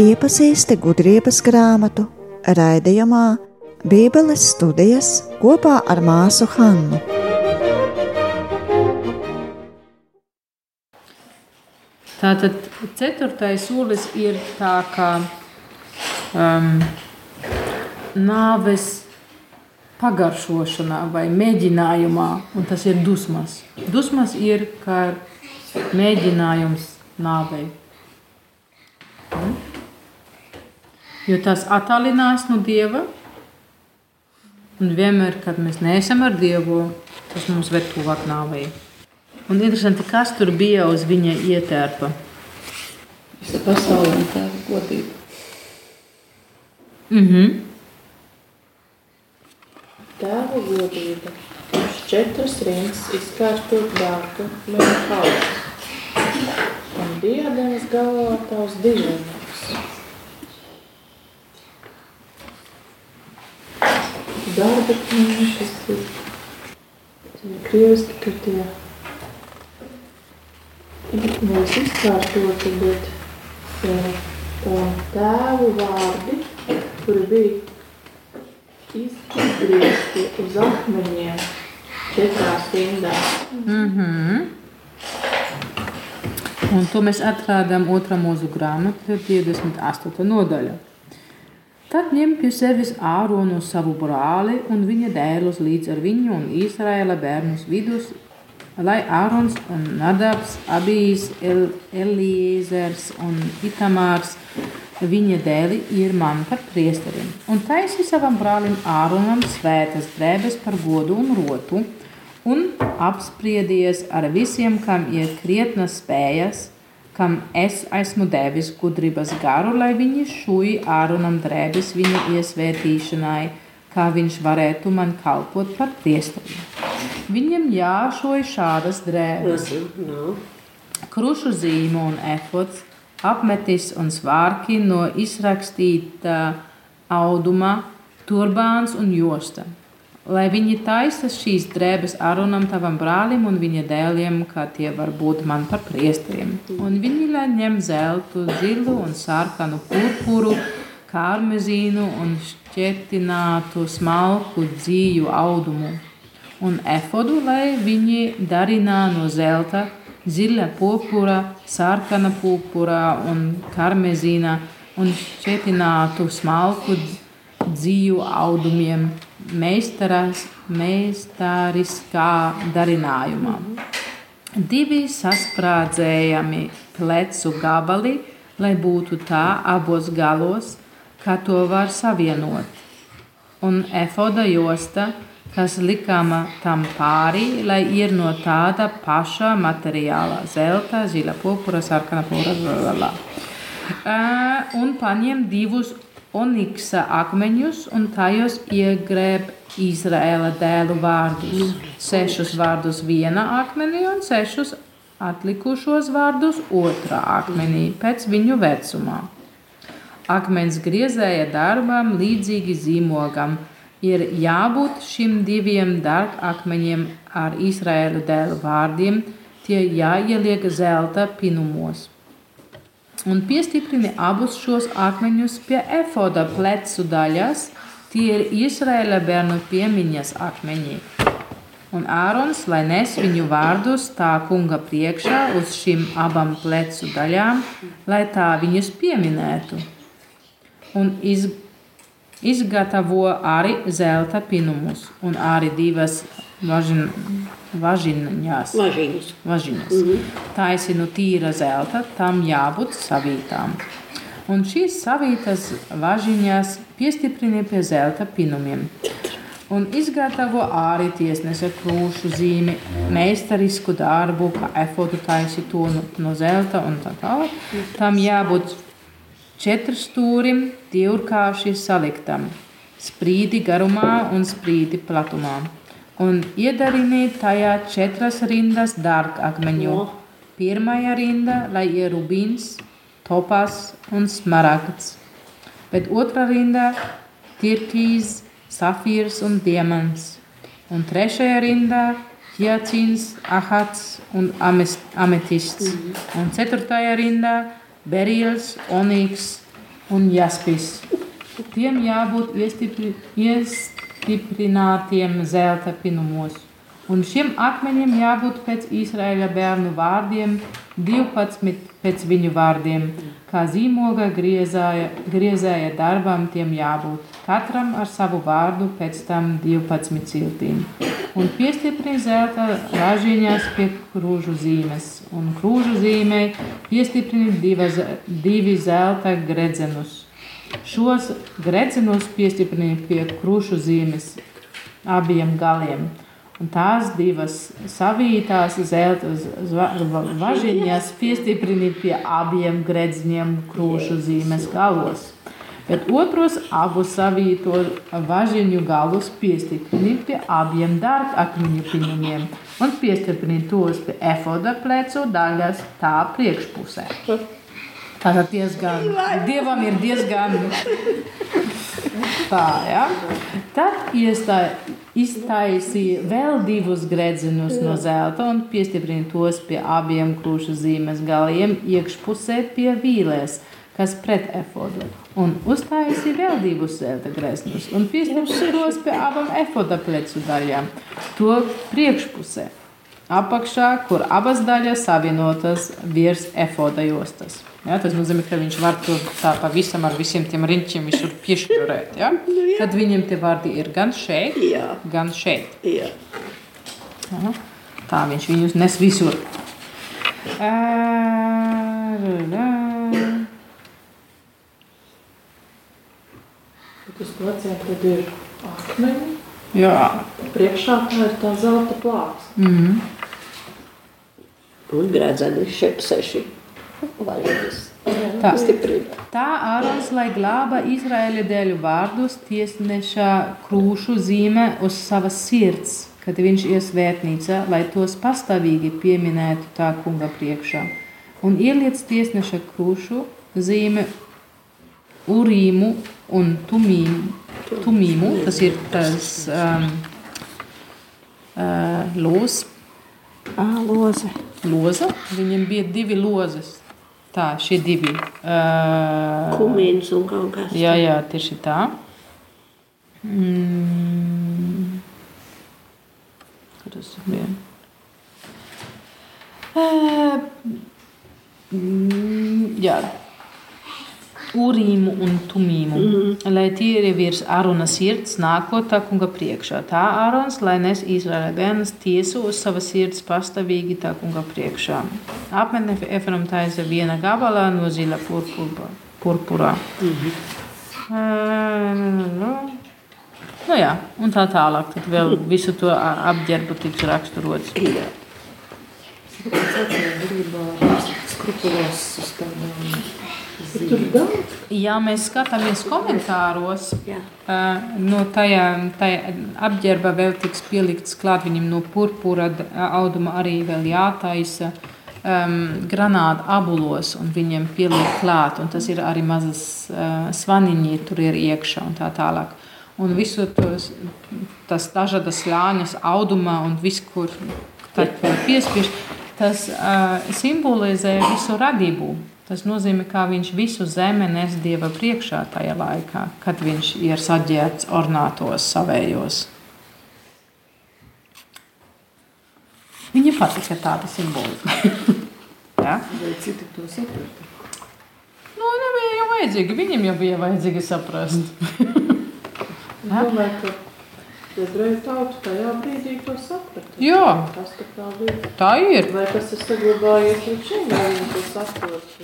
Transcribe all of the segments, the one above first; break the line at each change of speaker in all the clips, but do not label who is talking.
Iepazīsti gudrības grāmatu raidījumā Bībeles studijas kopā ar māsu Hannu.
Tātad ceturtais solis ir tā kā um, nāves pagaršošanā vai mēģinājumā, un tas ir dusmas. Dusmas ir kā mēģinājums nāvei. Mm? Jo tas attālinās no Dieva, un vienmēr, kad mēs neesam ar Dievu, tas mums ved tuvāk nāvei. Un interesanti, kas tur bija uz viņa ietērpa.
Visa pasaule un tēva godība.
Mm -hmm.
Tēva godība. Uz četras rindas izkārtot dārgu mēru kausu. Un diademas galvā tavs diženāks. Darba kniņš, kas ir krieviski, ka tie nevis izkārtoti, bet tā tēvu vārdi, kuri bija izgriezti uz akmeņiem četrās rindās.
Mm -hmm. Un to mēs atradām otrā mūzu grāmatā, 28. nodaļa. Tad ņem pie sevis āronu savu brāli un viņa dēlus līdz ar viņu un Izraēla bērnus vidus, lai Ārons un Nadabs, Abijs, El, Eliezers un Itamārs viņa dēli ir man par priesteriem. Un taisi savam brālim Āronam svētas drēbes par godu un rotu, un apspriedies ar visiem, kam ir krietnas spējas, kam es esmu devis gudrības garu, lai viņi šūj Āronam drēbes viņa iesvētīšanai, kā viņš varētu man kalpot par priesteriem. Viņam jāšoja šādas drēbes,
No.
krušu zīme un efods, apmetis un svārki no izrakstīta auduma, turbāns un josta. Lai viņi taisa šīs drēbes Arunam, tavam brālim un viņa dēliem, kā tie var būt man par priesteriem. Un viņi lai ņem zeltu, zilu un sarkanu purpuru, kārmezīnu un šķetinātu smalku dzīju audumu. Un efodu, lai viņi darinā no zelta, zila purpura, sarkana purpura un karmezīna un šķetinātu smalku dzīju audumiem meistaras, meistariskā darinājumā. Divi sasprādzējami plecu gabali, lai būtu tā abos galos, kā to var savienot. Un efoda josta, kas likama tam pāri, lai ir no tāda paša materiāla - zelta, zila purpura, sarkana purpura. Uh, un paņem divus oniksa akmeņus un tajos iegrēb Izraēla dēlu vārdus. Sešus vārdus vienā akmenī un sešus atlikušos vārdus otrā akmenī pēc viņu vecumā. Akmens griezēja darbam līdzīgi zīmogam ir jābūt šim diviem dārgakmeņiem ar Izraēlu dēlu vārdiem, tie jāieliek zelta pinumos un piestiprini abus šos akmeņus pie efoda plecu daļas. Tie ir Izraēla bērnu piemiņas akmeņi. Un Ārons, lai nes viņu vārdus tā kunga priekšā uz šīm abām plecu daļām, lai tā viņus pieminētu. Un iz, izgatavo arī zelta pinumus un arī divas važin, važiņas.
Važiņas.
važiņas. Mm -hmm. Taisinu tīra zelta, tam jābūt savītām. Un šīs savītas važiņas piestiprini pie zelta pinumiem. Un izgatavo arī tiesnese krūšu zīmi, meistarisku darbu, kā efotu taisīto no, no zelta un tā tālāk. Tam jābūt četru stūrim, divkārši saliktam, sprīdi garumā un sprīdi platumā. Un iedariniet tajā četras rindas dārgakmeņu. Pirmā rinda, lai ir rubīns, topas un smaragds, bet otrā rinda - tirkīs, safīrs un diamants, un trešajā rindā hiacins, ahats un ametists. Un ceturtajā rindā berils, oniks un jaspis. Tiem jābūt iestipri, iestiprinātiem zelta pinumos. Un šiem akmeņiem jābūt pēc Izraēla bērnu vārdiem, 12 pēc viņu vārdiem, kā zīmoga griezāja, griezēja darbam tiem jābūt. Katram ar savu vārdu, pēc tam 12 ciltīm. Un piestiprina zelta ražiņās pie krūžu zīmes. Un krūžu zīmē piestiprina divas, divi zelta gredzenus. Šos gredzenus piestiprina pie krūšu zīmes abiem galiem. Un tās divas savītās zelta važiņas piestiprina pie abiem gredzņiem krūšu zīmes galos. Bet otros abus savīto važiņu galus piestiprina pie abiem dārgakmeņu pinumiem un piestiprina tos pie efoda plecu daļas tā priekšpusē. Tātad diezgan, dievam ir diezgan tā, ja? Tad iestāja, iztaisīja vēl divus gredzenus no zelta un piestiprina tos pie abiem krūšu zīmes galiem iekšpusē pie vīlēs, kas pret efodu. Un uztaisīja vēl divus zelta greznus un piestiprina tos pie abām efoda plecu daļām, to priekšpusē. Apakšā, kur abas daļas savienotas virs efoda jostas. Ja, tas nozīmē, ka viņš var to tā pavisam ar visiem tiem riņķiem piešķirēt. Ja? Tad viņiem tie vārdi ir gan šeit,
Jā,
gan šeit.
jā.
Ja? Tā viņš viņus nes visur. Ā,
Bet uz pleciem tad ir akmeņi.
Jā,
Priekšā tā ir tā zelta plāks.
mm.
Un gredzeni šeit seši. Vajadzis.
Tā. Tā Ārons, lai glāba Izraēļa dēļu vārdus, tiesneša krūšu zīme uz savas sirds, kad viņš ies svētnīcā, lai tos pastāvīgi pieminētu tā kunga priekšā. Un ieliec tiesneša krūšu zīme urīmu un tumīmu. tumīmu tas ir tas um, uh, los,
Ā, loze.
loza. Viņam bija divi lozes. Tā, šie divi. Uh,
Kumīns un kaut kas.
Jā, jā, tieši tā. Mm. Tas bija? Ē, mm, Jā, urīmu un tumīmu. Mm -hmm. Lai ir virs Ārona sirds, nākot tā kunga priekšā. Tā Ārons, lai nes Izraēla bērnas tiesu uz savas sirds pastāvīgi tā kunga priekšā. Apmetne Efram taisa viena gabalā no zila purpura. purpurā. Mm -hmm. Nu jā, un tā tālāk. Tad vēl visu to apģērbu tiks raksturots.
Jā.
Gribā skrupulos uz tādām
Tur daudz.
Ja mēs skatāmies komentāros,
Jā.
Uh, no tajā, tajā apģērba vēl tiks pielikts klāt viņam no purpura auduma arī vēl jātaisa um, granāta abulos un viņiem pieliek klāt. Un tas ir arī mazas uh, svaniņi tur ir iekšā un tā tālāk. Un visu tos, tas dažādas ļāņas audumā un viss, kur tad piespiež, tas uh, simbolizē visu radību. Tas nozīmē, ka viņš visu zemi nes Dieva priekšā tajā laikā, kad viņš ir saģērbts ornātos savējos. Viņa patika tāda simbolika. ja?
citi to saprata.
Nu, nebija jau vajadzīgi. Viņam jau bija vajadzīgi saprast.
Es domāju, ka ebreju tauta tajā brīdī to saprata.
Jā.
Tas tā bija.
Tā ir.
Vai tas ir saglabājies līdz šim, vai viņi to saprot?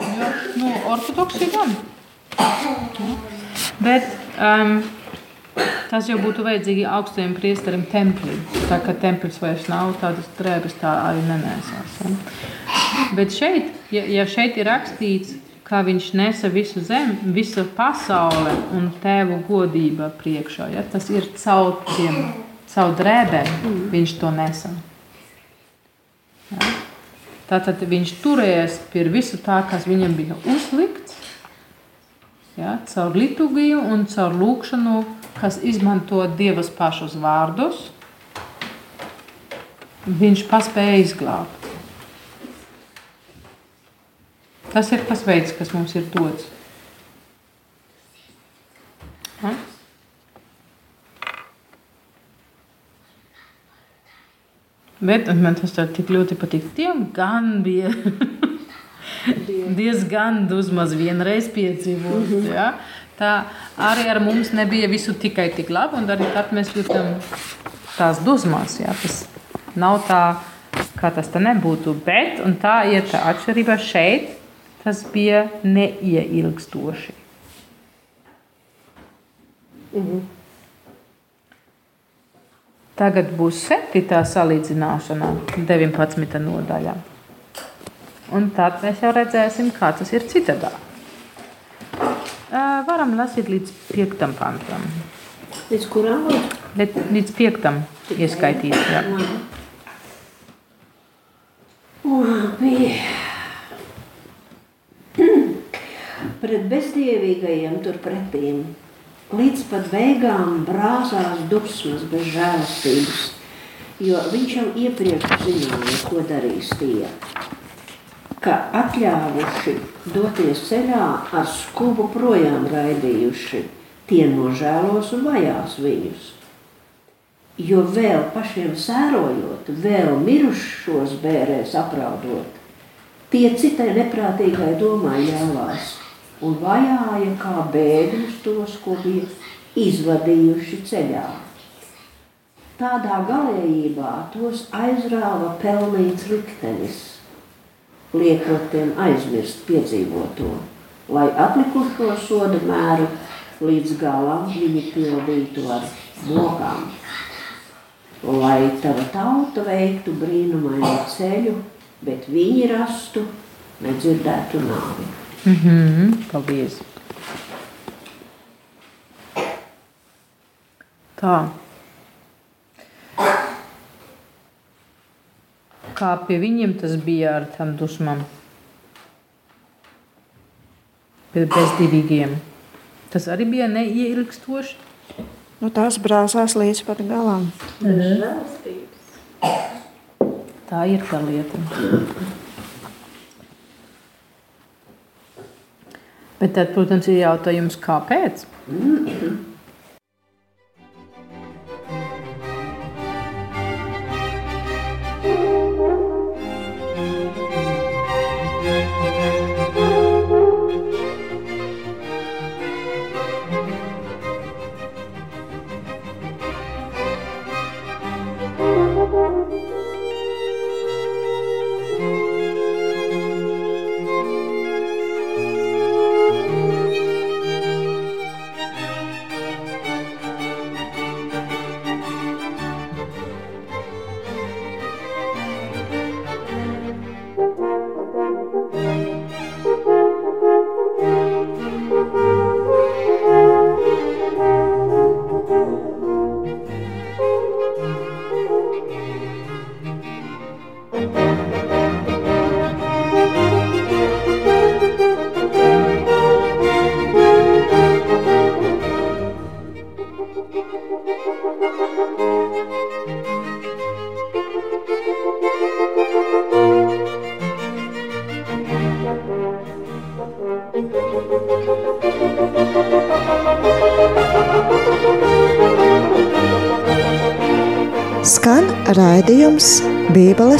Jā, nu, ortodoksi gan. Bet um, tas jau būtu vajadzīgi augstajam priesterim templī. Tā kā templis vairs nav, tādas drēbes tā arī nenēsās. Ja. Bet šeit, ja, ja šeit ir rakstīts, kā viņš nesa visu zemi, visu pasauli un tēvu godība priekšā, ja, tas ir caur tiem, caur drēbēm viņš to nesa. Ja. Tātad viņš turējās pie visu tā, kas viņam bija uzlikts, ja, caur liturgiju un caur lūkšanu, kas izmanto Dievas pašus vārdus. viņš paspēja izglābt. Tas ir tas veids, kas mums ir dots. Ha? Bet man tas tik ļoti patīk. Tiem gan bija diezgan dusmas vienreiz piedzīvot. -hmm. ja? Tā arī ar mums nebija visu tikai tik labi, un arī tad mēs jūtam tās dusmas. Ja? Tas nav tā, kā tas tā nebūtu, bet tā ir tā atšķirība šeit. Tas bija neieilgstoši. -hmm. Tagad būs septītā salīdzināšana, 19. nodaļā. Un tad mēs jau redzēsim, kā tas ir citādāk. Varam lasīt līdz piektam pantam.
Līdz kuram?
Līdz piektam ieskaitīt. Jā.
Labi. Pret bezdievīgajiem turpretīm līdz pat beigām brāzās dusmas bez žēlastības, jo viņš jau iepriekš zināja, ko darīs tie, ka atļāvuši doties ceļā ar skubu projām raidījuši, tie nožēlos un vajās viņus. Jo vēl pašiem sērojot, vēl mirušos bērēs apraudot, tie citai neprātīgai domai ļāvās un vajāja kā bēgļus tos, ko bija izvadījuši ceļā. Tādā galējībā tos aizrāva pelnīts liktenis, liekot tiem aizmirst piedzīvoto, lai atlikušo soda mēru līdz galam viņi pildītu ar mokām, lai tava tauta veiktu brīnumainu ceļu, bet viņi rastu nedzirdētu nāvi.
Mm -hmm. Paldies! Tā. Kā pie viņiem tas bija ar tām dusmām? Pie bezdivīgiem. Tas arī bija neieilgstoši.
Nu, tās brāzās līdz pat galam.
Mhm.
Tā ir tā lieta. Bet tad, protams, ir jautājums, kāpēc?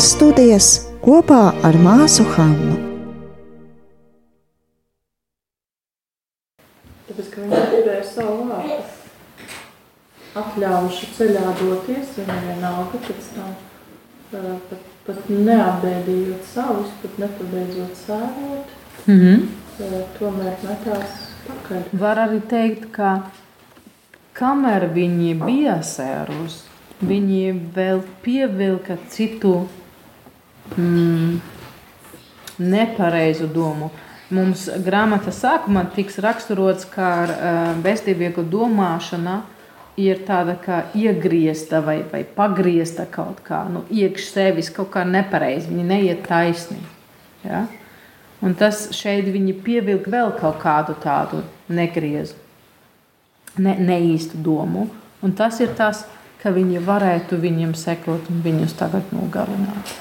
Bībeles studijas kopā ar māsu Hannu.
Tāpēc, ka viņi turēja savu vārdu. Atļāvuši ceļā doties, viņam vienalga pēc tam uh, pat, pat neapbēdījot savus, pat nepabeidzot sērot,
Mm -hmm.
uh, tomēr metās pakaļ.
Var arī teikt, ka kamēr viņi bija sērus, viņi vēl pievilka citu mm, nepareizu domu. Mums grāmatā sākumā tiks raksturots, ka uh, bezdievīga domāšana ir tāda kā iegriezta vai, vai pagriezta kaut kā, nu, iekš sevis kaut kā nepareizi, viņi neiet taisni. Ja? Un tas šeit viņi pievilk vēl kaut kādu tādu negriezu, ne, neīstu domu. Un tas ir tas ka viņi varētu viņiem sekot un viņus tagad nogalināt.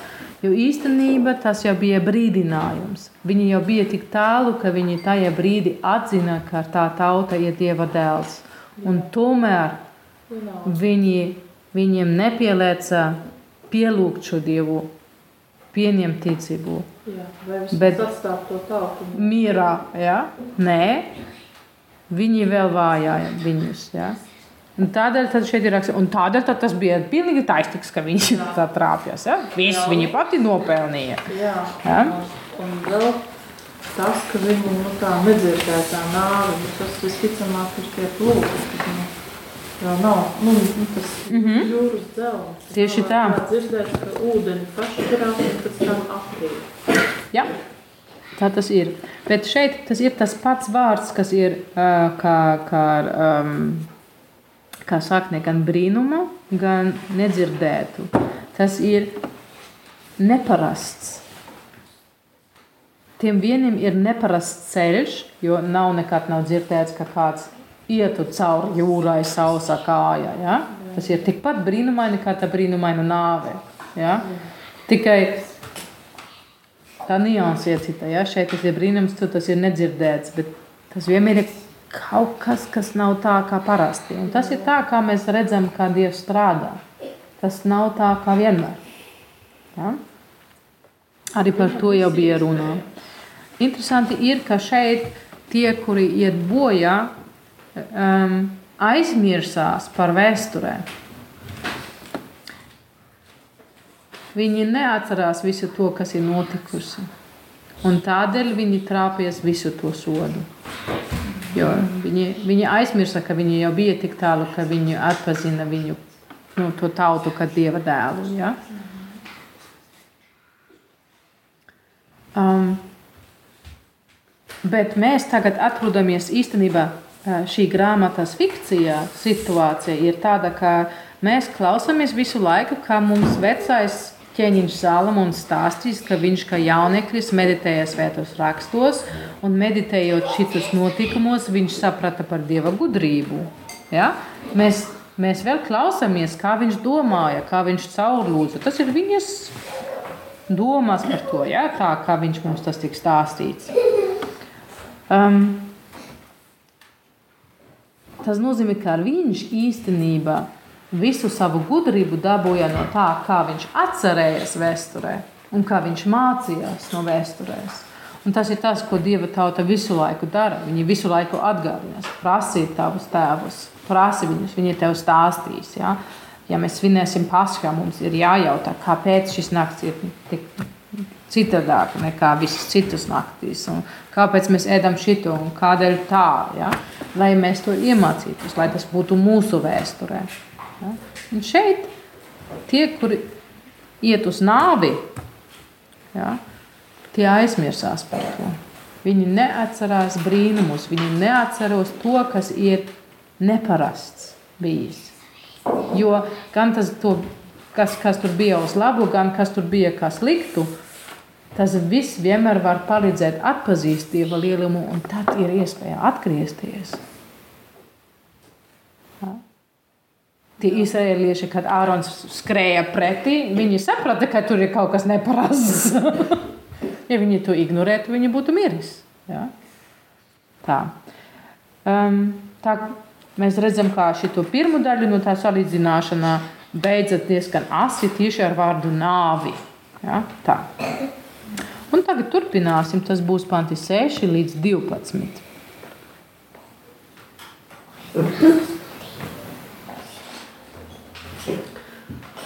Jo īstenībā tas jau bija brīdinājums. Viņi jau bija tik tālu, ka viņi tajā brīdī atzina, ka tā tauta ir Dieva dēls. Un tomēr viņi, viņiem nepielieca pielūgt šo Dievu, pieņemt ticību.
Jā,
Bet-. Mierā, ja? Nē, viņi vēl vājāja viņus. Ja? Un tādēļ tad šeit ir rakstīts, un tādēļ tas bija pilnīgi taisnīgs, ka viņš tā trāpjas. Ja? Viss viņa pati nopelnīja.
Jā,
Jā.
un, vēl tas, ka viņi nu, tā nedzirdēja tā nāve, tas visticamāk ir tie plūki, kas nu, vēl nav, nu, nu tas
Mhm.
jūras dzelzs.
Tieši tā.
dzirdēt, ka ūdeni pašķirās un pēc tam aprīt.
Ja? Tā tas ir. Bet šeit tas ir tas pats vārds, kas ir uh, kā, kā, um, kā sakne, gan brīnuma, gan nedzirdētu. Tas ir neparasts. Tiem vieniem ir neparasts ceļš, jo nav nekad nav dzirdēts, ka kāds ietu cauri jūrai sausa kāja. Ja? Tas ir tikpat brīnumaini kā tā brīnumaina nāve. Ja? Tikai tā nianses ir cita. Ja? Šeit tas ir brīnums, tur tas ir nedzirdēts, bet tas vienmēr ir kaut kas, kas nav tā kā parasti. Un tas ir tā, kā mēs redzam, kā Dievs strādā. Tas nav tā kā vienmēr. Ja? Arī par to jau bija runā. Interesanti ir, ka šeit tie, kuri iet bojā, um, aizmirsās par vēsturēm. Viņi neatcerās visu to, kas ir notikusi. Un tādēļ viņi trāpīs visu to sodu. Jo viņi, viņi aizmirsa, ka viņi jau bija tik tālu, ka viņi atpazina viņu nu, to tautu kā dieva dēlu. Ja? Um, bet mēs tagad atrodamies īstenībā eh, šī grāmatas fikcijā. Situācija ir tāda, ka mēs klausāmies visu laiku, kā mums vecais ķēniņš Salamons stāstīs, ka viņš kā jauneklis meditēja svētos rakstos, un meditējot šitus notikumos, viņš saprata par dieva gudrību. Ja? Mēs, mēs vēl klausāmies, kā viņš domāja, kā viņš caurlūdza. Tas ir viņas domas par to, ja? tā kā viņš mums tas tika stāstīts. Um, tas nozīmē, ka viņš īstenībā visu savu gudrību dabūja no tā, kā viņš atcerējās vēsturē un kā viņš mācījās no vēsturēs. Un tas ir tas, ko Dieva tauta visu laiku dara. Viņi visu laiku atgādinās, prasīt tavus tēvus, prasi viņus, viņi tev stāstīs. Ja, ja mēs svinēsim paskā, mums ir jājautā, kāpēc šis nakts ir tik citādāk nekā visas citas naktīs. Un kāpēc mēs ēdam šito un kādēļ tā, ja? lai mēs to iemācītos, lai tas būtu mūsu vēsturē. Ja? Un šeit tie, kuri iet uz nāvi, ja? tie aizmirsās par to. Viņi neatcerās brīnumus, viņi neatcerās to, kas ir neparasts bijis. Jo gan tas, to, kas, kas tur bija uz labu, gan kas tur bija kā sliktu, Tas viss vienmēr var palīdzēt atpazīt dieva lielumu, un tad ir iespēja atgriezties. Ja? Tie izrēlieši, kad Ārons skrēja pretī, viņi saprata, ka tur ir kaut kas neparasts. ja viņi to ignorētu, viņi būtu miris. Ja? Tā. Um, tā mēs redzam, kā šī pirmā daļa no tā salīdzināšanā beidzas diezgan asi tieši ar vārdu nāvi. Ja? Tā. Un tagad turpināsim. Tas būs panti 6 līdz 12.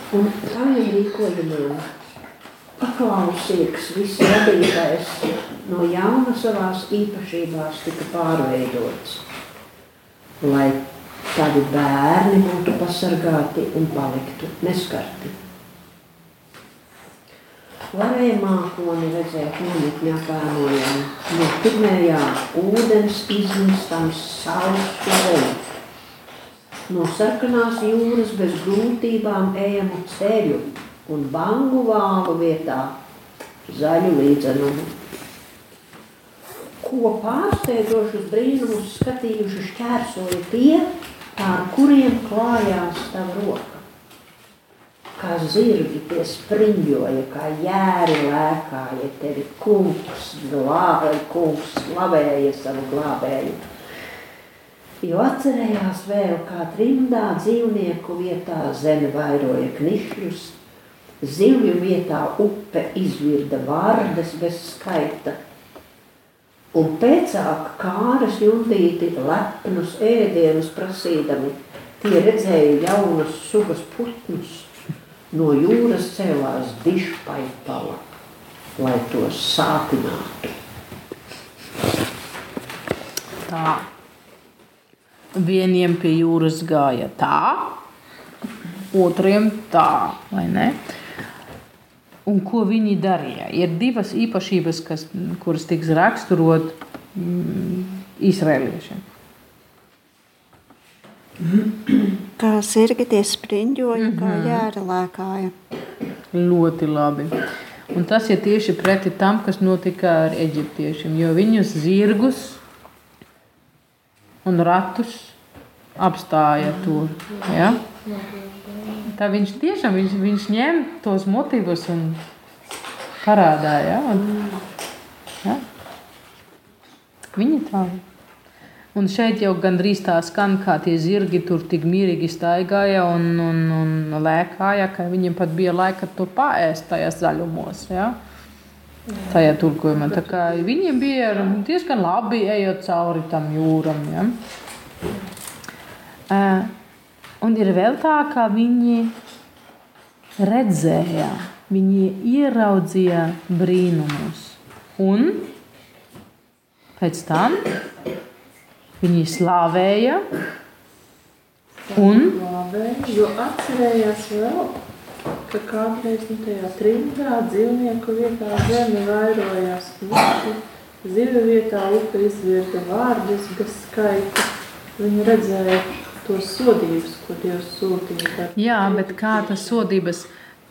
Un kādiem rīkojumiem paklausīgs viss radītais no jauna savās īpašībās tika pārveidots, lai tavi bērni būtu pasargāti un paliktu neskarti. Varēja mākoni redzēt nometņā pēnojam, no pirmējā ūdens iznestams saules. No sarkanās jūras bez grūtībām ejamu ceļu un bangu vālu vietā zaļu līdzenumu. Ko pārsteidzošus brīnumus skatījuši šķērsoja tie, pār kuriem klājās tava roka. kā zirgi tie spriņģoja, kā jēri lēkāja, tevi kungs, glābēja, kungs slavēja savu glābēju. Jo atcerējās vēl, kā trimdā dzīvnieku vietā zeme vairoja knišļus, zivju vietā upe izvirda vārdas bez skaita, un pēcāk kāras jundīti lepnus ēdienus prasīdami, tie redzēja jaunus sugas putnus, no jūras cēlās dišpaipala, lai tos sātinātu.
Tā. Vieniem pie jūras gāja tā, otriem tā, vai ne? Un ko viņi darīja? Ir divas īpašības, kas, kuras tiks raksturot mm, izrēliešiem.
Kā zirgi tie spriņģoja, kā jēra lēkāja.
Ļoti labi. Un tas ir tieši pretī tam, kas notika ar eģiptiešiem. Jo viņus zirgus un ratus apstāja tur. Ja? Tā viņš tiešām viņš, viņš ņem tos motīvus un parādīja. Ja? Un, ja? Viņi tā. Un šeit jau gandrīz tā skan, kā tie zirgi tur tik mierīgi staigāja un, un, un lēkāja, ka viņiem pat bija laika to paēst tajās zaļumos. Ja? Tajā tulkojumā. Tā kā viņiem bija diezgan labi ejot cauri tam jūram. Ja? Uh, un ir vēl tā, ka viņi redzēja, viņi ieraudzīja brīnumus. Un pēc tam viņi slavēja un
jo atcerējās vēl, ka kādreiz nu, tajā trimdā dzīvnieku vietā zeme vairojās kniši, zivju vietā upe izvirda vārdus bez skaita. Viņi redzēja tos sodības, ko Dievs sūtīja.
Jā, bet kā tas sodības,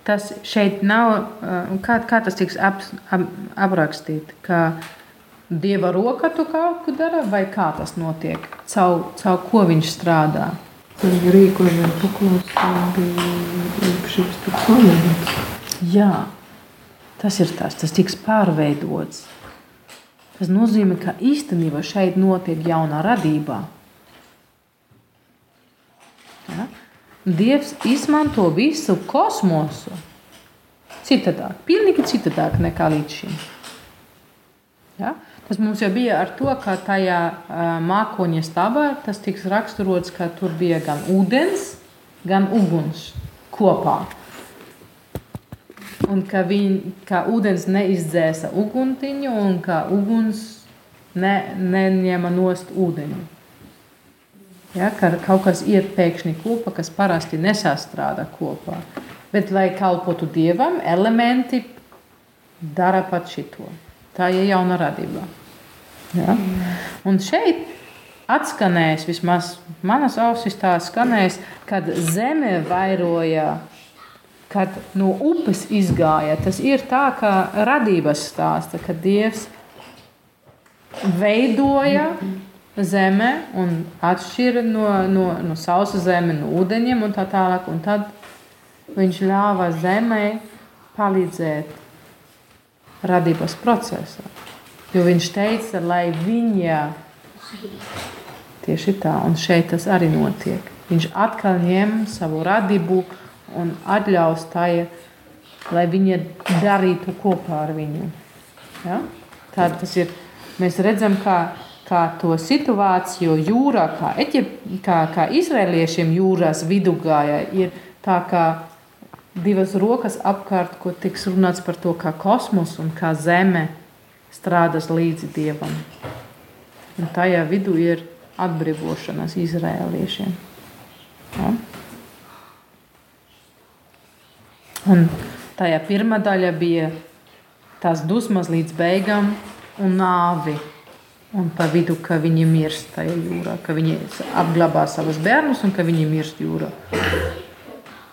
tas šeit nav, uh, kā, kā tas tiks ap, ap, aprakstīt, ka Dieva roka tu kaut ko dara, vai kā tas notiek, caur, caur ko viņš strādā.
Viņa rīkojumiem paklausīja bija īpašības tur pamēģināts.
Jā, tas ir tas, tas tiks pārveidots. Tas nozīmē, ka īstenībā šeit notiek jauna radība. Ja? Dievs izmanto visu kosmosu citādāk, pilnīgi citādāk nekā līdz šim. Ja? Tas mums jau bija ar to, ka tajā mākoņa stabā tas tiks raksturots, ka tur bija gan ūdens, gan uguns kopā. Un ka, viņ, ka ūdens neizdzēsa uguntiņu, un ka uguns ne, neņēma nost ūdeņu. Ja, ka kaut kas iet pēkšņi kopā, kas parasti nesastrādā kopā. Bet, lai kalpotu dievam, elementi dara pat šito. Tā ir jauna radība. Ja? Un šeit atskanēs, vismaz manas ausis tā skanēs, kad zeme vairoja kad no upes izgāja. Tas ir tā, kā radības stāsta, kad Dievs veidoja zeme un atšķira no, no, no sausa zeme, no ūdeņiem un tā tālāk. Un tad viņš ļāva zemē palīdzēt radības procesā. Jo viņš teica, lai viņa tieši tā, un šeit tas arī notiek. Viņš atkal ņem savu radību un atļaus tai, lai viņa darītu kopā ar viņu. Ja? Tā tas ir. Mēs redzam, kā, kā to situāciju jūrā, kā, Eģip, kā, kā izrēliešiem jūrās vidū gāja, ir tā kā divas rokas apkārt, ko tiks runāts par to, kā kosmos un kā zeme strādās līdzi dievam. Un tajā vidū ir atbrīvošanās izrēliešiem. Ja? Un tajā pirmā daļa bija tās dusmas līdz beigām un nāvi. Un pa vidu, ka viņi mirst tajā jūrā, ka viņi apglabā savus bērnus un ka viņi mirst jūrā.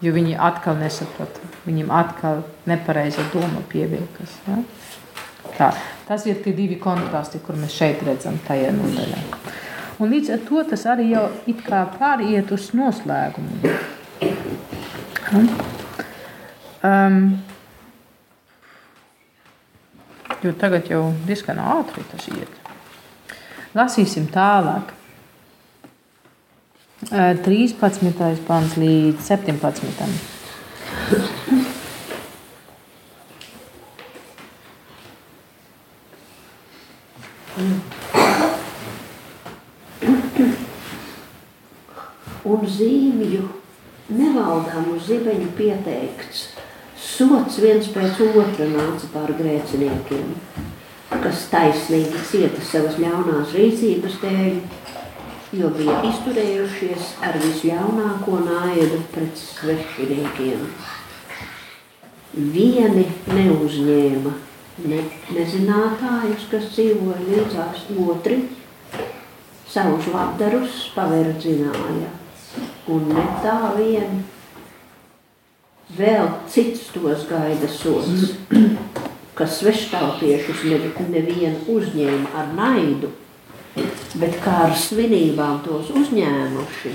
Jo viņi atkal nesaprata, viņiem atkal nepareiza doma pievilkas. Ja? Tā, tas ir tie divi kontrasti, kur mēs šeit redzam tajā nodaļā. Un līdz ar to tas arī jau it kā pāriet uz noslēgumu. Um, jo tagad jau diezgan ātri tas iet. Lasīsim tālāk. Uh, 13. pants līdz 17.
un zīmju nevaldāmu zibeņu pieteikts. Sots viens pēc otra nāca pār grēciniekiem, kas taisnīgi cieta savas ļaunās rīcības dēļ, jo bija izturējušies ar visļaunāko naidu pret svešiniekiem. Vieni neuzņēma ne, nezinātājus, kas dzīvoja līdzās otri, savus labdarus paverdzināja un ne tā vien. Vēl cits tos gaida sots, kas sveštautiešus nevienu uzņēma ar naidu, bet kā ar svinībām tos uzņēmuši,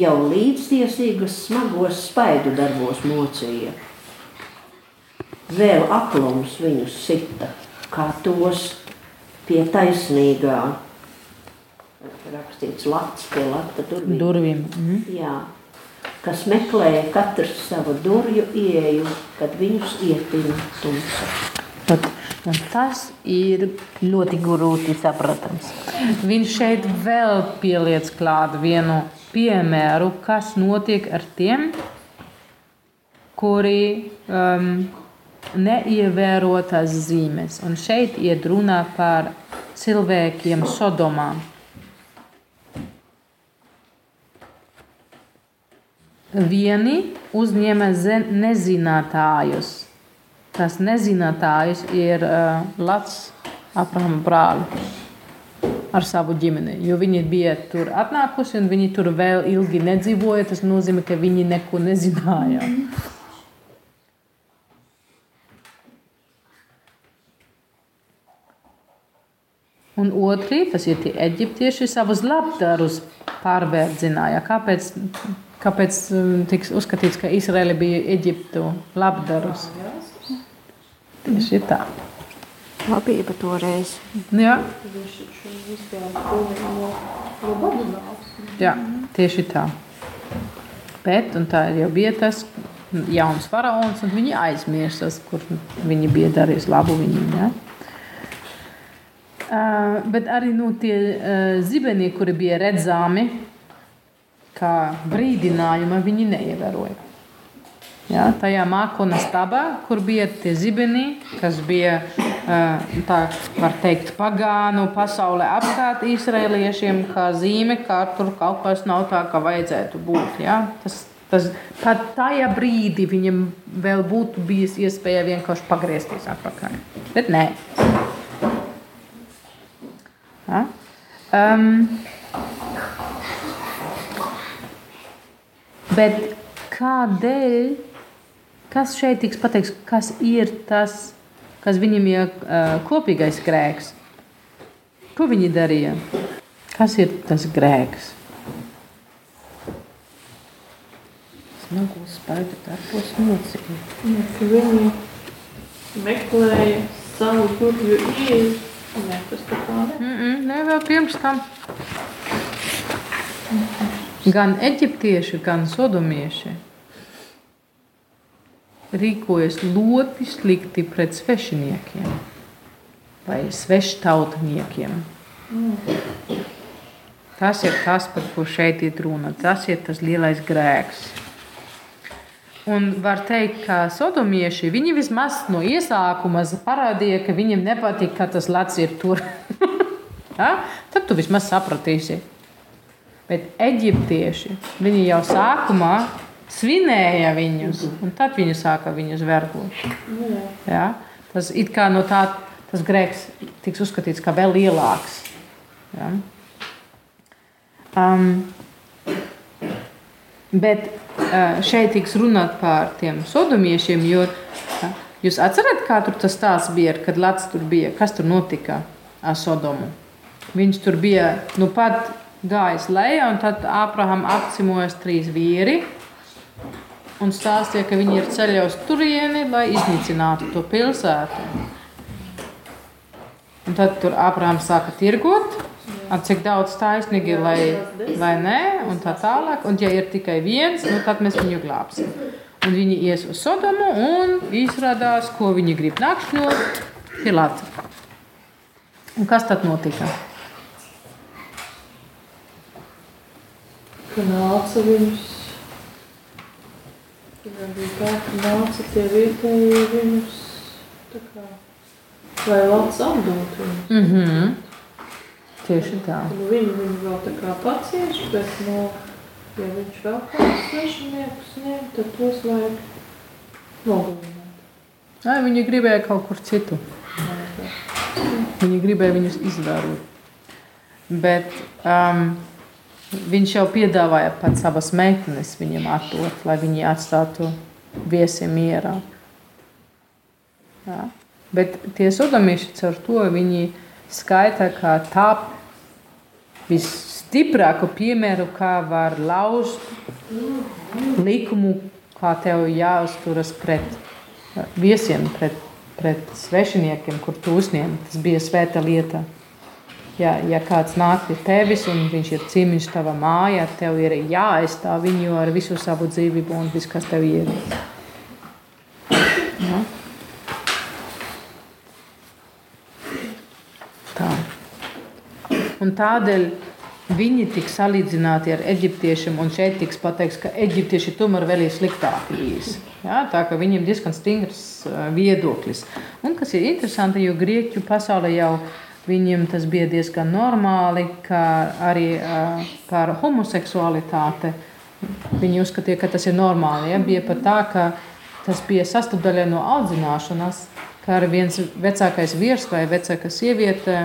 jau līdztiesīgas smagos spaidu darbos mocīja. Vēl aklums viņus sita, kā tos pie taisnīgā rakstīts lats pie lata durvīm.
Durvīm. Mm.
Jā, kas meklēja katrs savu durvju ieeju, kad viņus ietina tumsa.
Pat, tas ir ļoti grūti saprotams. Viņš šeit vēl pieliec klāt vienu piemēru, kas notiek ar tiem, kuri um, neievēro tās zīmes. Un šeit iet runā par cilvēkiem Sodomā. Vieni uzņēma nezinātājus. Tas nezinātājs ir uh, Lats, Abrahama brālis ar savu ģimeni. Jo viņi bija tur atnākuši un viņi tur vēl ilgi nedzīvoja. Tas nozīmē, ka viņi neko nezināja. Un otri, tas ir tie eģiptieši, savus labdarus pārvērdzināja. Kāpēc, kāpēc tiks uzskatīts, ka Izraēla bija Eģiptu labdarus? Tieši tā.
Labība toreiz.
Jā,
no Babilāns.
jā, tieši tā. Bet, un tā jau bija tas jauns faraons, un viņi aizmirstas, kur viņi bija darījuši labu viņiem. Ja? Uh, bet arī nu, tie uh, zibeni, kuri bija redzami, kā brīdinājumi, viņi neievēroja. Ja, tajā mākoņa stabā, kur bija tie zibeni, kas bija tā, teikt, pagānu pasaulē apkārt izraeliešiem, kā zīme, ka tur kaut kas nav tā, kā vajadzētu būt. Ja? Tas, tas, pat tajā brīdī viņam vēl būtu bijis iespēja vienkārši pagriezties atpakaļ. Bet nē. Ja? Um, bet kādēļ, kas šeit tiks pateikts, kas ir tas, kas viņam ir uh, kopīgais grēks? Ko viņi darīja? Kas ir tas grēks? Smagu spaidu darbos mocīja.
Viņi meklēja savu durvju ieeju. Nē, tas tā kā ne.
Mm -mm, ne, vēl pirms tam. Gan eģiptieši, gan sodomieši rīkojas ļoti slikti pret svešiniekiem vai sveštautniekiem. Tas ir tas, par ko šeit ir runa. Tas ir tas lielais grēks. Un var teikt, ka sodomieši vismaz no iesākuma parādīja, ka viņiem nepatīk, ka tas lats ir tur. ja? Tad tu vismaz sapratīsi. Bet eģiptieši jau sākumā svinēja viņus, un tad viņi sāka viņus vergot. Ja? Tas it kā no tā tas grēks tiks uzskatīts kā vēl lielāks. Ja? Um, bet šeit tiks runāt par tiem sodomiešiem, jo uh, jūs atcerat, kā tur tas stāsts bija, kad Lats tur bija, kas tur notika ar Sodomu. Viņš tur bija nu pat gājis lejā, un tad Ābraham apcimojas trīs vīri. Un stāstīja, ka viņi ir ceļā uz turieni, lai iznīcinātu to pilsētu. Un tad tur Ābrāms sāka tirgot, cik daudz taisnīgi ir, lai, vai nē, un tā tālāk. Un, ja ir tikai viens, nu, tad mēs viņu glābsim. Un viņi ies uz Sodomu un izrādās, ko viņi grib nakšņot Pilāts. Un kas tad notika?
ka nāca viņus. Viņam bija tā, ka nāca tie vietējie viņus, tā kā, lai Lats apdot viņus.
Mm -hmm. Tieši tā.
Nu, viņi viņu vēl tā kā pacieš, bet, nu, ja viņš vēl kādus svešiniekus ņem, tad tos vajag nogalināt.
Ai, viņi gribēja kaut kur citu. Viņi gribēja viņus izvērot. Bet um, viņš jau piedāvāja pat savas meitenes viņam atdot, lai viņi atstātu viesi mierā. Jā. Bet tie sodomieši caur to viņi skaita kā tā visstiprāko piemēru, kā var lauzt likumu, kā tev jāuzturas pret viesiem, pret, pret svešiniekiem, kur tu uzņem. Tas bija svēta lieta. Ja, ja kāds nāk pie tevis un viņš ir cīmiņš tavā mājā, tev ir jāaizstāv viņu ar visu savu dzīvību un viss, kas tev ir. Ja? Tā. Un tādēļ viņi tiks salīdzināti ar eģiptiešiem, un šeit tiks pateikts, ka eģiptieši tomēr vēl ir sliktāki īsi. Ja, tā kā viņiem ir diezgan stingrs viedoklis. Un kas ir interesanti, jo grieķu pasaulē jau viņiem tas bija diezgan normāli, ka arī uh, par homoseksualitāti viņi uzskatīja, ka tas ir normāli. Ja? Bija pat tā, ka tas bija sastāvdaļa no audzināšanas, ka ar viens vecākais vīrs vai vecāka sieviete,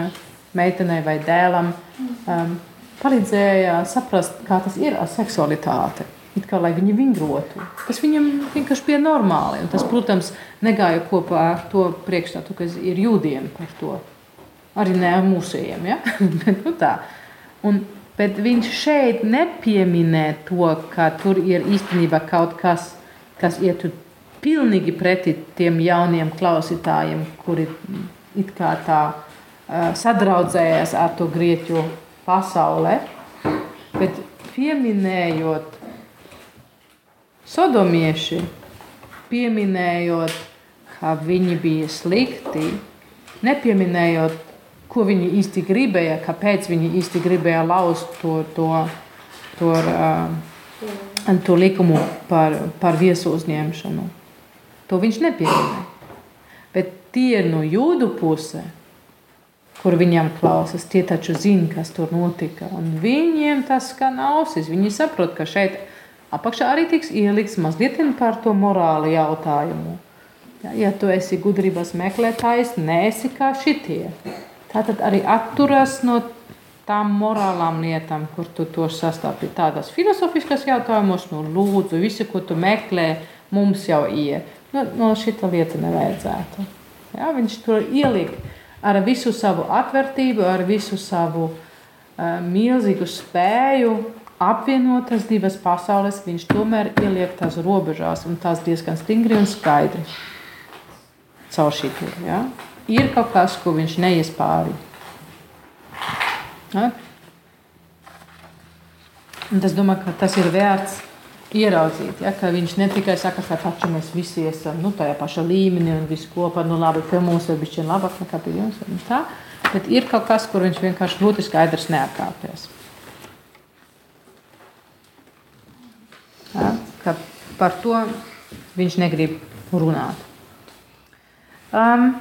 meitenei vai dēlam um, palīdzēja saprast, kā tas ir ar seksualitāti. It kā lai viņi vingrotu. Tas viņam vienkārši bija normāli. Un tas, protams, negāja kopā ar to priekšstatu, kas ir jūdiem par to. Arī ne ar mūsējiem. Ja? bet, nu tā. Un, bet viņš šeit nepieminē to, ka tur ir īstenībā kaut kas, kas ietu pilnīgi pretī tiem jauniem klausītājiem, kuri it kā tā uh, sadraudzējas ar to grieķu pasaulē. Bet pieminējot sodomieši, pieminējot, ka viņi bija slikti, nepieminējot, ko viņi īsti gribēja, kāpēc viņi īsti gribēja lauzt to, to, to, uh, to likumu par, par viesu uzņemšanu. To viņš nepieminēja. Bet tie ir no jūdu puses, kur viņam klausās, tie taču zina, kas tur notika. Un viņiem tas skan ausis. Viņi saprot, ka šeit apakšā arī tiks ielikts mazliet par to morāli jautājumu. Ja, ja tu esi gudrības meklētājs, neesi kā šitie. Tātad arī atturas no tām morālām lietām, kur tu to sastāvi. Tādas filozofiskas jautājumus, nu, lūdzu, visu, ko tu meklē, mums jau ir. Nu, no šita lieta nevajadzētu. Ja, viņš tur ielika ar visu savu atvērtību, ar visu savu uh, milzīgu spēju apvienot tās divas pasaules, viņš tomēr ieliek tās robežās un tās diezgan stingri un skaidri. Caur tur, ja? Ir kaut kas, ko viņš neies pāri. Ja? Un es domāju, ka tas ir vērts ieraudzīt, ja, ka viņš ne tikai saka, ka taču mēs visi esam nu, tajā pašā līmenī un visi kopā, nu labi, pie mums ir bišķi labāk nekā pie jums, tā, bet ir kaut kas, kur viņš vienkārši ļoti skaidrs neatkāpjas. Ja, ka par to viņš negrib runāt. Um,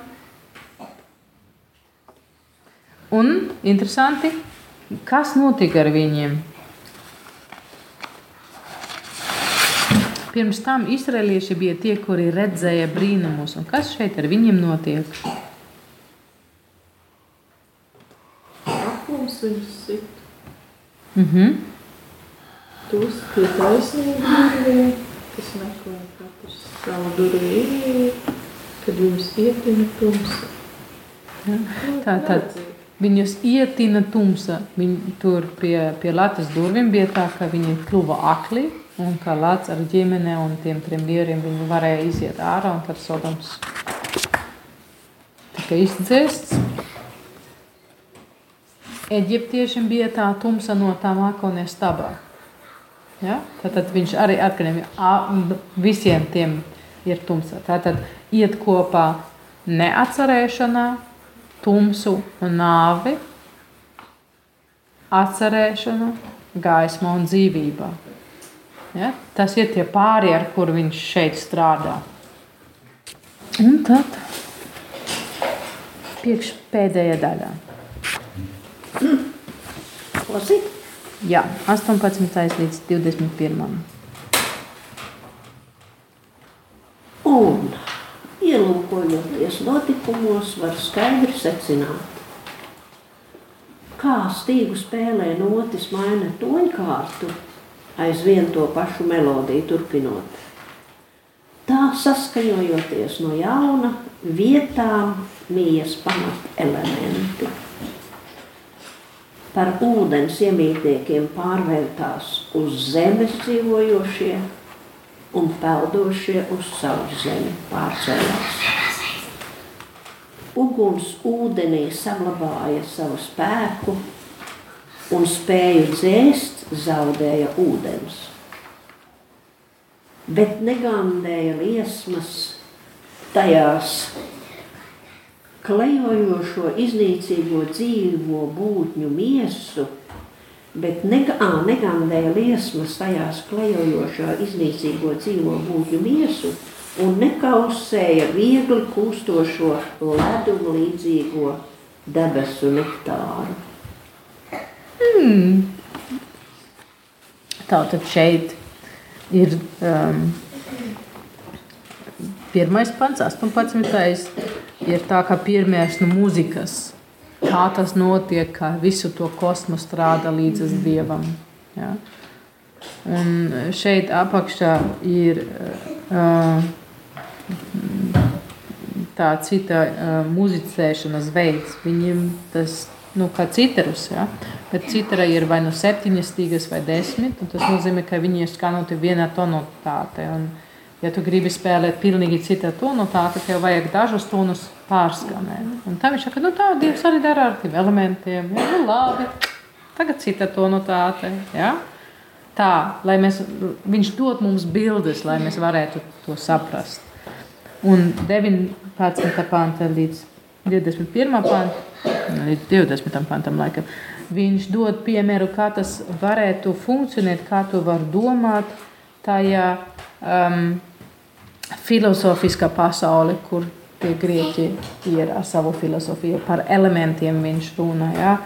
un interesanti, kas notika ar viņiem? Pirms tam izrēlieši bija tie, kuri redzēja brīnumus. Un kas šeit ar viņiem notiek?
Apmums viņus sit.
Mm -hmm.
Tos pie taisnīgi kas meklē katrs savu durvī ieeju, kad viņus ietina tumsa.
Ja. Tā tad viņus ietina tumsa. Viņi tur pie, pie Latvijas durvīm bija tā, ka viņi kļuva akli Un kā Lācis ar ģimene un tiem trim vīriem viņi varēja iziet ārā un tad Sodoms tika izdzēsts. Eģiptiešiem bija tā tumsa no tā mākoņa stabā. Ja? Tad viņš arī atkarīgs visiem tiem ir tumsa. Tātad iet kopā neatcerēšanā, tumsu un nāvi, atcerēšana, gaisma un dzīvība. Ja? Tas ir tie pāri, ar kur viņš šeit strādā. Un tad pēdējā daļā.
Lasīt?
Jā, 18. līdz 21.
Un, ielūkojoties notikumos, var skaidri secināt, kā stīgu spēlē notis maina toņkārtu, aizvien to pašu melodiju turpinot. Tā saskaņojoties no jauna vietām mijas pamat elementi. Par ūdens iemītniekiem pārvērtās uz zemes dzīvojošie un peldošie uz savu zemi pārcēlās. Uguns ūdenī saglabāja savu spēku un spēju dzēst zaudēja ūdens. Bet negandēja liesmas tajās klejojošo, iznīcīgo dzīvo būtņu miesu, bet nega, ā, negandēja liesmas tajās klejojošo, iznīcīgo dzīvo būtņu miesu un nekausēja viegli kūstošo ledumu līdzīgo debesu nektāru.
Hmm. Tātad šeit ir um, pirmais pants, 18 ir tā kā piemērs no mūzikas. Kā tas notiek, kā visu to kosmosu strādā līdz dievam. Ja? Un šeit apakšā ir uh, tā cita uh, muzicēšanas veids. Viņiem tas nu, kā citrus, ja? bet citra ir vai nu septiņas stīgas vai desmit. Tas nozīmē, ka viņi ir skanoti vienā tonalitātē. Un, Ja tu gribi spēlēt pilnīgi citu tonu, tā, tad tev vajag dažus tonus pārskanēt. Un tā viņš saka, nu tā Dievs arī dara ar tiem elementiem. Ja, nu labi, tagad cita tonotāte. Ja? Tā, lai mēs, viņš dod mums bildes, lai mēs varētu to saprast. Un 19. panta līdz 21. pantam, līdz 20. pantam laikam, viņš dod piemēru, kā tas varētu funkcionēt, kā to var domāt tajā um, filozofiskā pasaule, kur tie grieķi ir ar savu filozofiju. Par elementiem viņš runā, ja?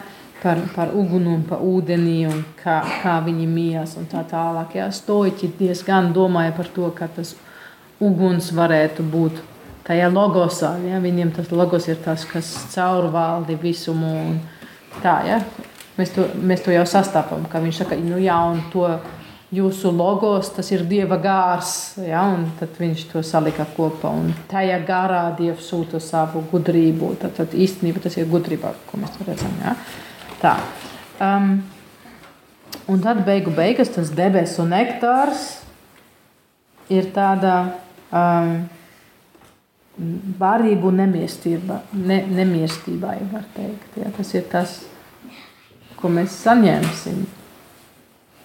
par, par uguni un par ūdeni un kā, kā viņi mijas un tā tālāk. Ja? Stoiķi diezgan domāja par to, ka tas uguns varētu būt tajā logosā. Ja? Viņiem tas logos ir tas, kas caurvaldi visumu un tā. Ja? Mēs, to, mēs to jau sastapam, ka viņš saka, nu jā, un to jūsu logos, tas ir Dieva gārs, ja, tad viņš to salika kopā, un tajā garā Dievs sūta savu gudrību, tad, tad īstenībā tas ir gudrība, ko mēs redzam, ja. Tā. Um, un tad beigu beigas tas debesu nektārs ir tāda um, barību nemiestība, ne, nemiestībai, var teikt, ja. Tas ir tas, ko mēs saņemsim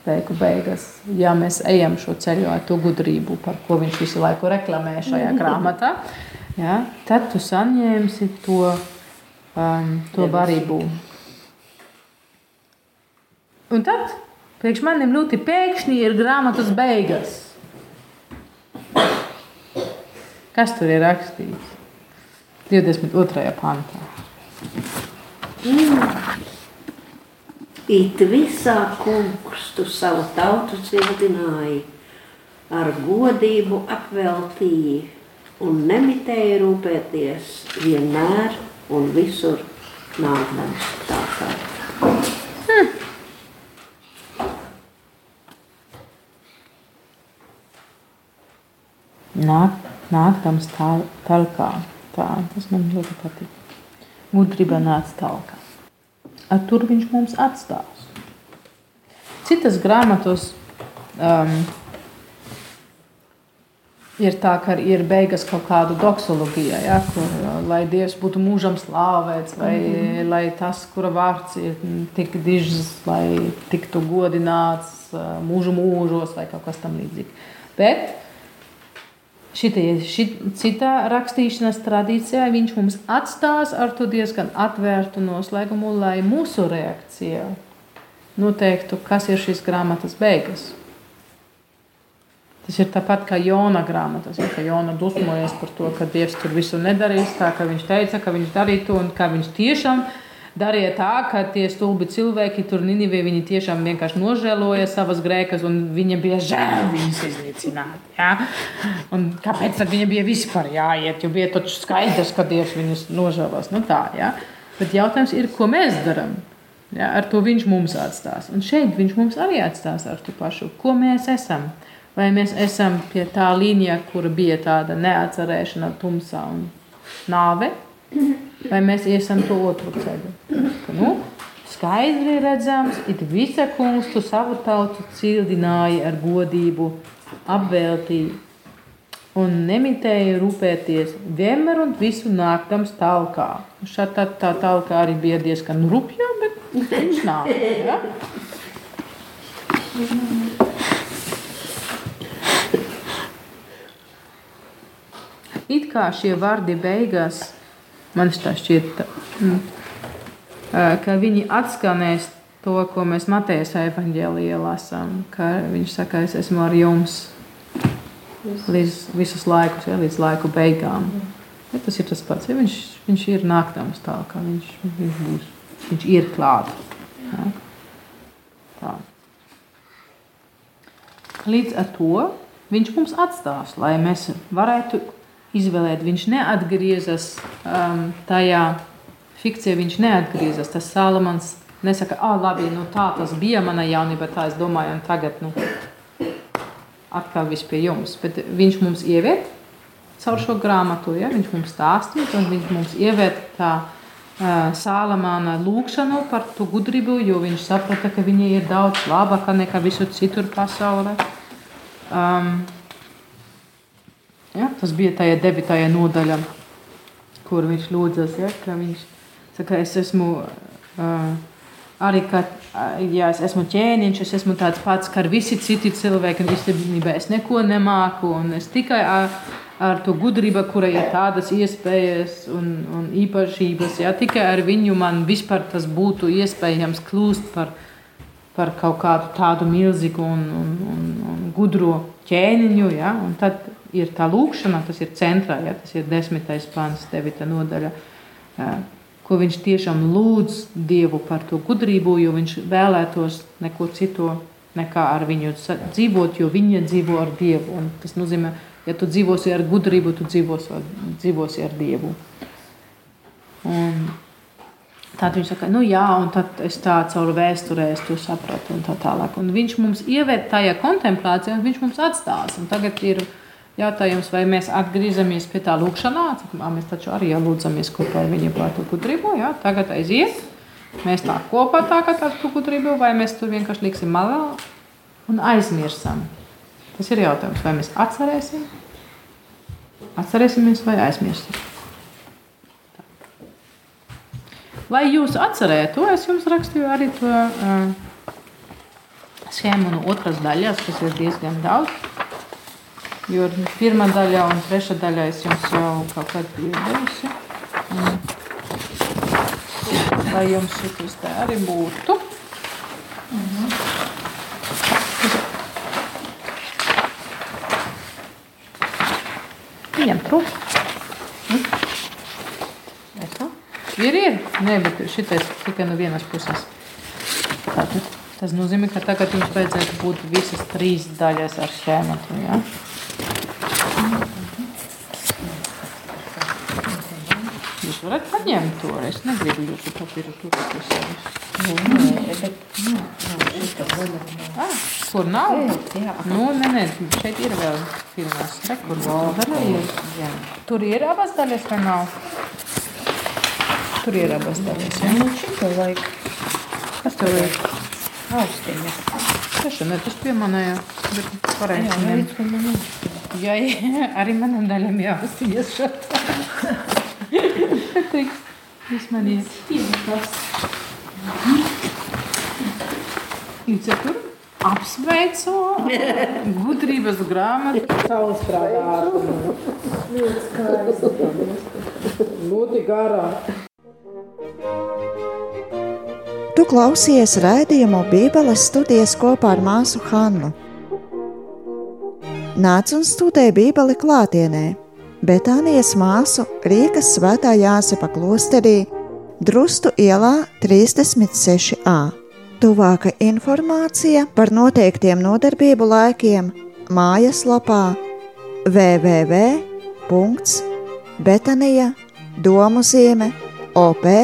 beigu beigās, ja mēs ejam šo ceļu ar to gudrību, par ko viņš visu laiku reklamē šajā grāmatā, ja, tad tu saņemsi to, um, to barību. Un tad priekš maniem ļoti pēkšņi ir grāmatas beigas. Kas tur ir rakstīts? 22. pantā.
Mm. It visā kungs tu savu tautu dziedināji, ar godību apveltīji un nemitēji rūpēties vienmēr un visur nākdams tā kā. Hm.
Nāk, nākdams tā, talkā. Tā, tas man ļoti patīk. Gudrība nāc talkā ar tur viņš mums atstās. Citas grāmatas um, ir tā, ka ir beigas kaut kāda doxoloģija, ja, kur uh, lai Dievs būtu mūžam slāvēts, vai mm -hmm. lai tas, kura vārds ir tik dižs, lai tiktu godināts uh, mūžu mūžos vai kaut kas tam līdzīgs. Bet šitie, šit, citā rakstīšanas tradīcijā viņš mums atstās ar to diezgan atvērtu noslēgumu, lai mūsu reakcija noteiktu, kas ir šīs grāmatas beigas. Tas ir tāpat kā Jona grāmatas, ja, ka Jona dusmojas par to, ka Dievs tur visu nedarīs tā, kā viņš teica, ka viņš darīja to un kā viņš tiešām darīja tā, ka tie stulbi cilvēki tur Ninivē, viņi tiešām vienkārši nožēloja savas grēkas un viņa bija žēl viņus iznīcināt. Ja? Un kāpēc tad viņa bija vispār jāiet, jo bija taču skaidrs, ka Dievs viņus nožēlos. Nu tā, ja? Bet jautājums ir, ko mēs darām? Ja, ar to viņš mums atstās. Un šeit viņš mums arī atstās ar to pašu. Ko mēs esam? Vai mēs esam pie tā līnija, kur bija tāda neatcerēšana, tumsā un nāve, vai mēs iesim to otru ceļu? Ka, nu, skaidri redzams, it visa kungs tu savu tautu cildināji ar godību, apveltīji un nemitēja rūpēties vienmēr un visu nāktams talkā. Šā tā, tā talkā arī bija diezgan rupja, bet viņš nāk. Ja? It kā šie vārdi beigās, man šķiet, mm, ka viņi atskanēs to, ko mēs Matejas evanģēlijā lasām, viņš saka, es esmu ar jums līdz visus laikus, ja, līdz laiku beigām. Ja, tas ir tas pats, ja viņš, viņš ir nāktams tā, ka viņš, viņš būs, viņš ir klāt. Ja. Tā. Līdz ar to viņš mums atstās, lai mēs varētu izvēlēt. Viņš neatgriezās um, tajā fikcijā, viņš neatgriezās. Tas Salamans nesaka, ah, labi, nu, tā tas bija mana jaunība, tā es domāju, un tagad nu, atkal viss pie jums. Bet viņš mums ieviet caur šo grāmatu, ja? viņš mums stāstīs, un viņš mums ieviet tā uh, Salamana lūkšanu par to gudrību, jo viņš saprata, ka viņa ir daudz labāka nekā visur citur pasaulē. Um, Ja? Tas bija tajā debitajā nodaļā, kur viņš lūdzas. Ja? Viņš saka, es esmu uh, arī, ka, ja es esmu ķēniņš, es esmu tāds pats kā visi citi cilvēki. Īstenībā es neko nemāku, un es tikai ar, ar to gudrību, kura ir tādas iespējas un, un īpašības, ja? tikai ar viņu man vispār tas būtu iespējams kļūst par, par kaut kādu tādu milzīgu un, un, un, un gudro ķēniņu. Ja? Un tad ir tā lūkšana, tas ir centrā, ja? tas ir desmitais pāns, devita nodaļa, ko viņš tiešām lūdz Dievu par to gudrību, jo viņš vēlētos neko citu nekā ar viņu dzīvot, jo viņa dzīvo ar Dievu. Un tas nozīmē, ja tu dzīvosi ar gudrību, tu dzīvosi ar, dzīvosi ar Dievu. Un Tad viņš saka, nu jā, un tad es tā caur vēsturē to sapratu, un tā tālāk. Un viņš mums ieved tajā kontemplācijā, un viņš mums atstās. Un tagad ir Jautājums, vai mēs atgriežamies pie tā lūkšanā, mēs taču arī lūdzamies kopā ar viņu par to gudrību. Jā, tagad aiziet, mēs tā kopā tagad ar to gudrību, vai mēs to vienkārši liksim malā un aizmirsam. Tas ir jautājums, vai mēs atcerēsim, atcerēsimies vai aizmirsīsim. Lai jūs atcerētu to, es jums rakstīju arī to uh, schēmu no otras daļas, kas ir diezgan daudz. Jo pirmā daļa un trešā daļa es jums jau kaut kad biju devusi. Lai jums šis te arī būtu. Mhm. Viņam trūkst. Mm. Ir, ir. Nē, bet šitais tikai no vienas puses. Tātad, tas nozīmē, ka tagad jums vajadzētu būt visas trīs daļas ar schēmatu. Ja? Jūs varat paņemt to. Es negribu jūsu papīru turēt pie sevis. Kur nav? Jā. Nu, nē, nē, šeit ir vēl filmās. Re, kur vēl ir. Jā. Tur ir abas daļas vai nav? Tur ir abas daļas. Jā. Nu, šito vajag. Kas tev vajag? Austiņa. Taču, ne, tas pie manējā. Bet varēsim. Jā, līdz pie Jo arī manam daļam jāuztiek šo tādu. Jūs man iet. Jūs tur apsveicu gudrības grāmatu.
Saules prātā. Ļoti skaisti. Ļoti garā.
Tu klausies raidījumu Bībeles studijas kopā ar māsu Hannu. Nāc un studē Bībeli klātienē, Betānijas māsu Rīgas svētā Jāsepa klosterī, Drustu ielā 36a. Tuvāka informācija par noteiktiem nodarbību laikiem mājaslapā www.betanija domu zīme op.lv